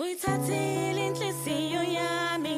Uyithathile inhliziyo yami.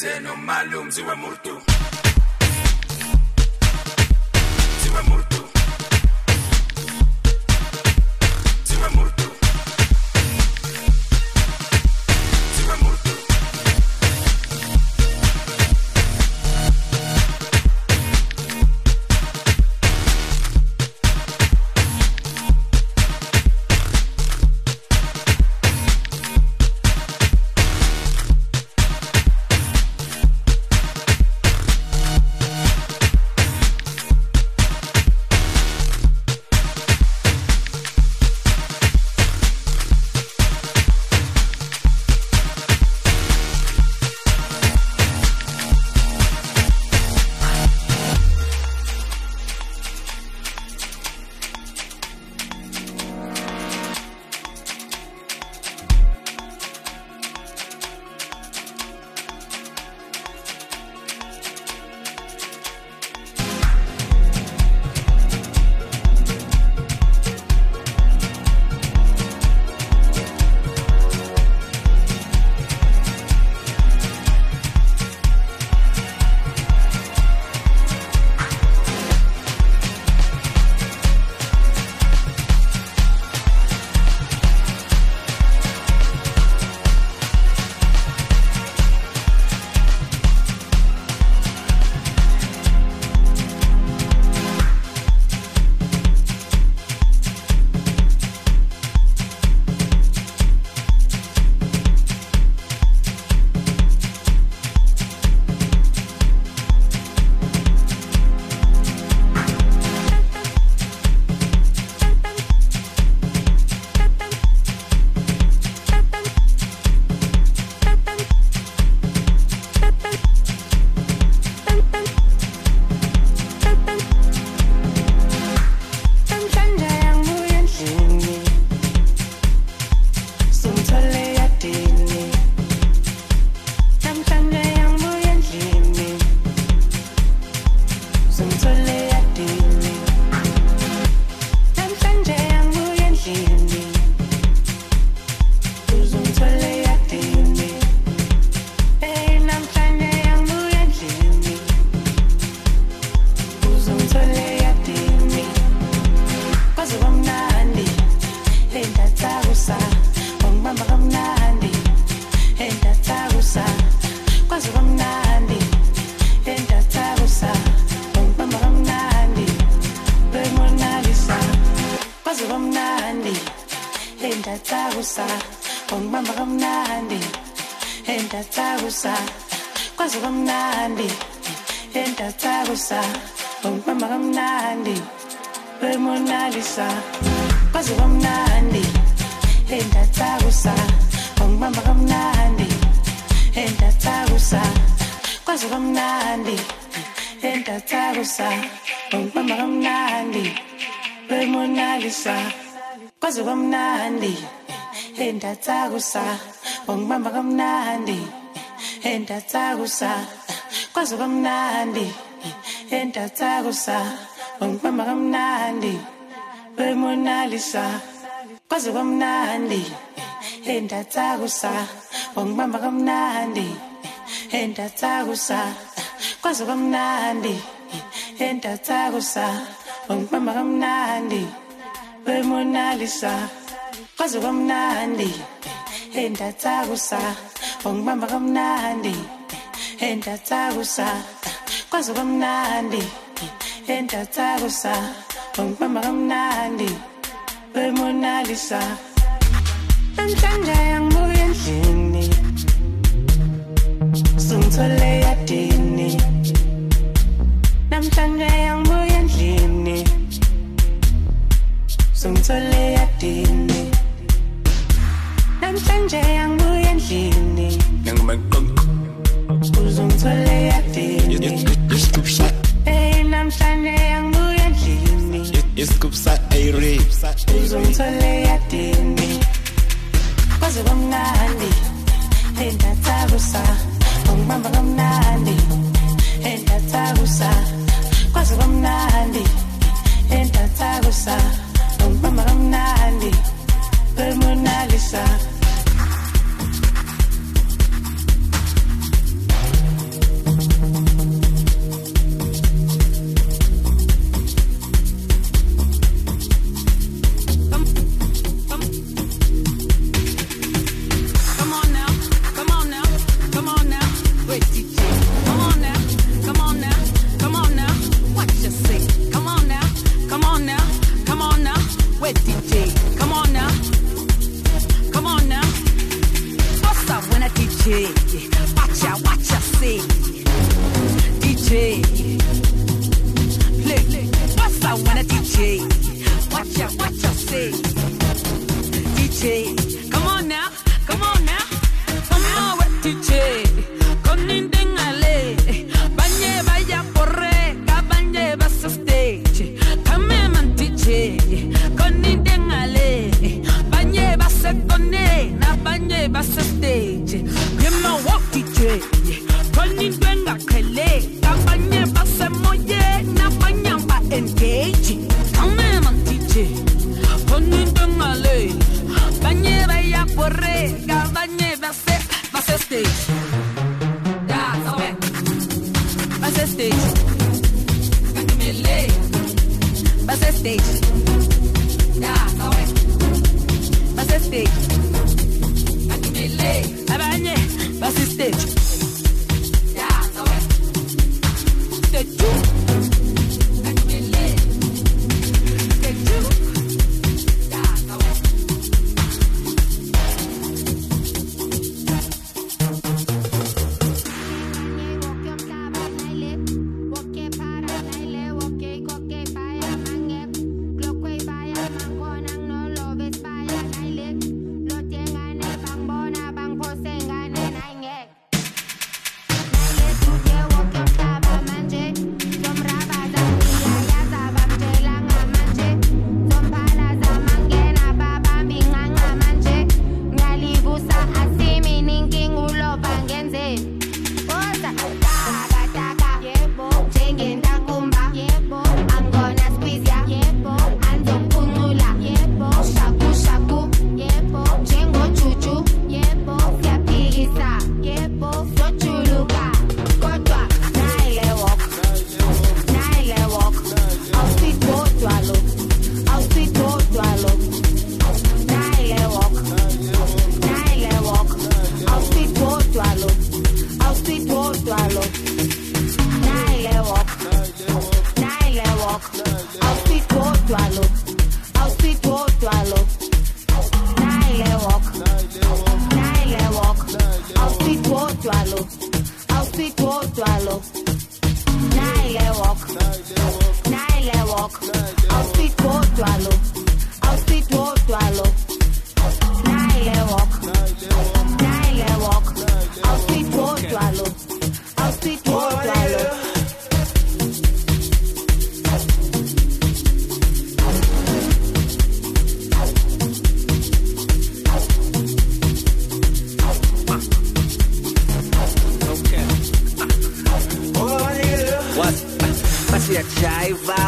zeno malumzi wemurtu endatakusa kwaze kamnandi. Endatakusa umama kamnandi. Wemonalisa kwaze kamnandi. Endatakusa umama kamnandi. Endatakusa kwaze kamnandi. Endatakusa umama kamnandi. Wemonalisa kwaze kamnandi. Endathakusa ungibamba kamnandi endathakusa kwaze kamnandi endathakusa ungibamba kamnandi wemonalisa kwaze kamnandi endathakusa ungibamba kamnandi endathakusa kwaze kamnandi endathakusa ungibamba kamnandi wemonalisa kwaze kamnandi endathakusa ongibamba kamnandi. Endathakusa kwazi kamnandi. Endathakusa ongibamba kamnandi. Wemonalisa namhlanje angibuya endlini. Sungithole eyadini namhlanje angibuya endlini. Sungithole eyadini namhlanje angibuye endlini. Uzongithola eyadini Hey namhlanje angibuye endlini. Isikubsa ayiripsa uzongithola eyadini kwaze kwamnandi. Hey ndathabusa ongibamba kamnandi. Hey ndathabusa kwaze kwamnandi. Hey ndathabusa ongibamba kamnandi. Permunalisa live, I sustain it. swallow.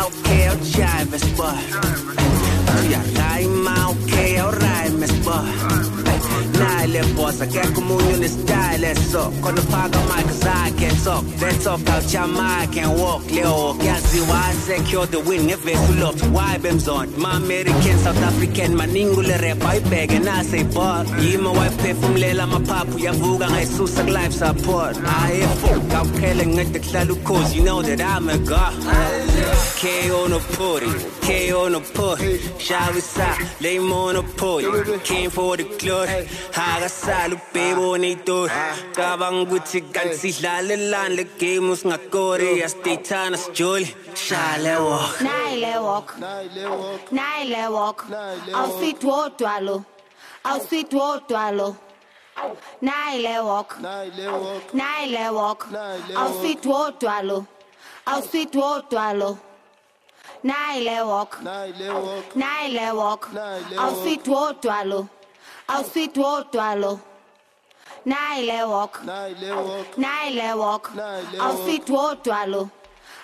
Jive, okay, I'll jive Boss akekho omunye unestyle so khona phaka mic zakhe and talk then talk out your mic and walk leo yaziwa secure the win ngevesi uloft why bemzon ma American South African maningu le rap ayibheke nase ball yima wayiphefumulela amaphaphu yavuka ngayisusa ku life support. Aye fuck awuphele ngede kuhlala ukhozi you know that I'm a god. KO no puri KO no puri Shavisa lay monopoly came for the glory. Hakasala ubhebo neyitori cabanga ukuthi kanti sidlale lani le game usingakori yasteyithana sijoli shale walk Nile walk. Nile walk. Awusithi wodwa lo. Awusithi wodwa lo. Nile walk. Nile walk. Awusithi wodwa lo. Awusithi wodwa lo. Nile walk. Nile walk. Awusithi wodwa lo. Awusithi wodwa lo. Nile walk. Nile walk. Awusithi wodwa lo.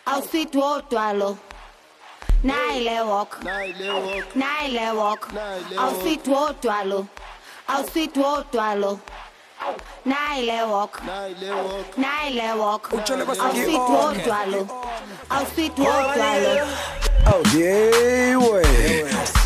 Awusithi wodwa lo. Nile walk. Nile walk. Awusithi wodwa lo. Awusithi wodwa lo. Nile walk. Nile walk. Utshele basuke Awusithi i-okay. wodwa lo. Awusithi wodwa lo. awu yewe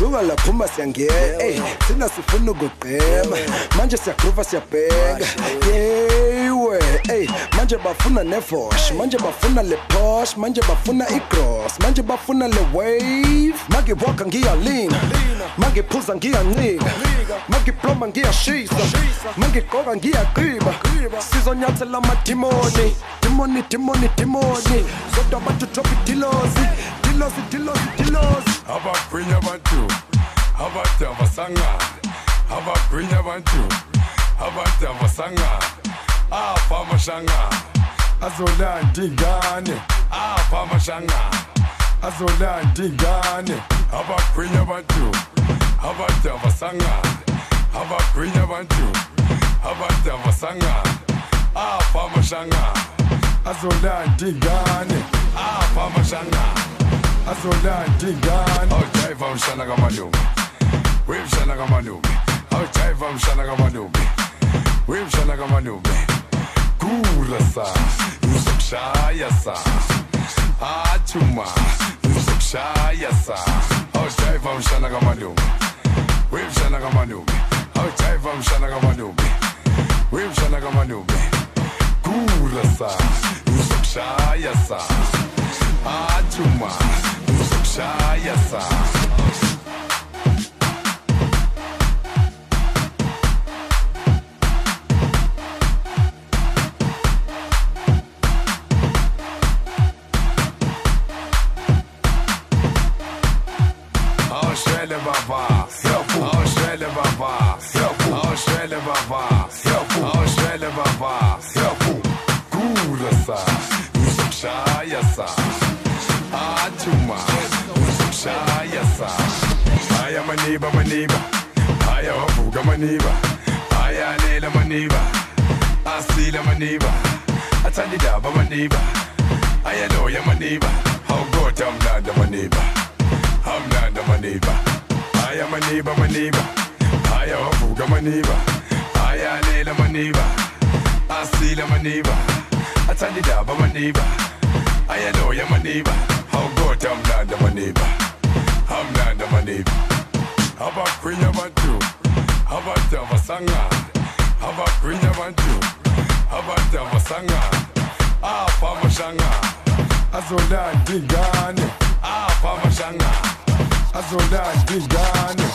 suka laphuma siyangena ey thina sifuna ukugqema manje siyagrova siyabheka. Yewe ey manje bafuna nevosh manje bafuna le posh manje bafuna igross manje bafuna le wave. Magiwalka ngiyalina magiphuza ngiyancika magiploma ngiyashisa magigqoka ngiyagqiba. Sizonyathela amadimoni dimoni dimoni dimoni. Zodwa abantu drop idilozi dilozi dilozi dilozi abagwinya abantu abantu abasangane abagwinya abantu abantu abasangane apha amashangane azolanda ingane apha amashangane azolanda ingane abagwinya abantu abantu abasangane abagwinya abantu abantu abasangane apha amashangane azolanda ingane apha amashangane azolanda ingane awujayiva mshana kamalume. Wemshana kamalume. Awujayiva mshana kamalume. Wemshana kamalume. Kula sa ngizokushaya sa. Athuma ngizokushaya sa. Awujayiva mshana kamalume. Wemshana kamalume. Awujayiva mshana kamalume. Wemshana kamalume. Kula sa ngizokushaya sa. Athuma ngizokushaya sa ngizokushaya sa. Haya maniba maniba, haya wavuka maniba, haya lela maniba, asila maniba, athanda indaba maniba, ayaloya maniba, awukodwa mlanda maniba. amnanda maniba haya maniba maniba haya wavuka maniba haya alela maniba asila maniba athanda indaba maniba ayaloya maniba awukodwa amnanda maniba amnanda maniba abagwinya abantu abantu abasangane abagwinya abantu abantu abasangane apha amashangane azolanda ingane apha amashangane azolanda ingane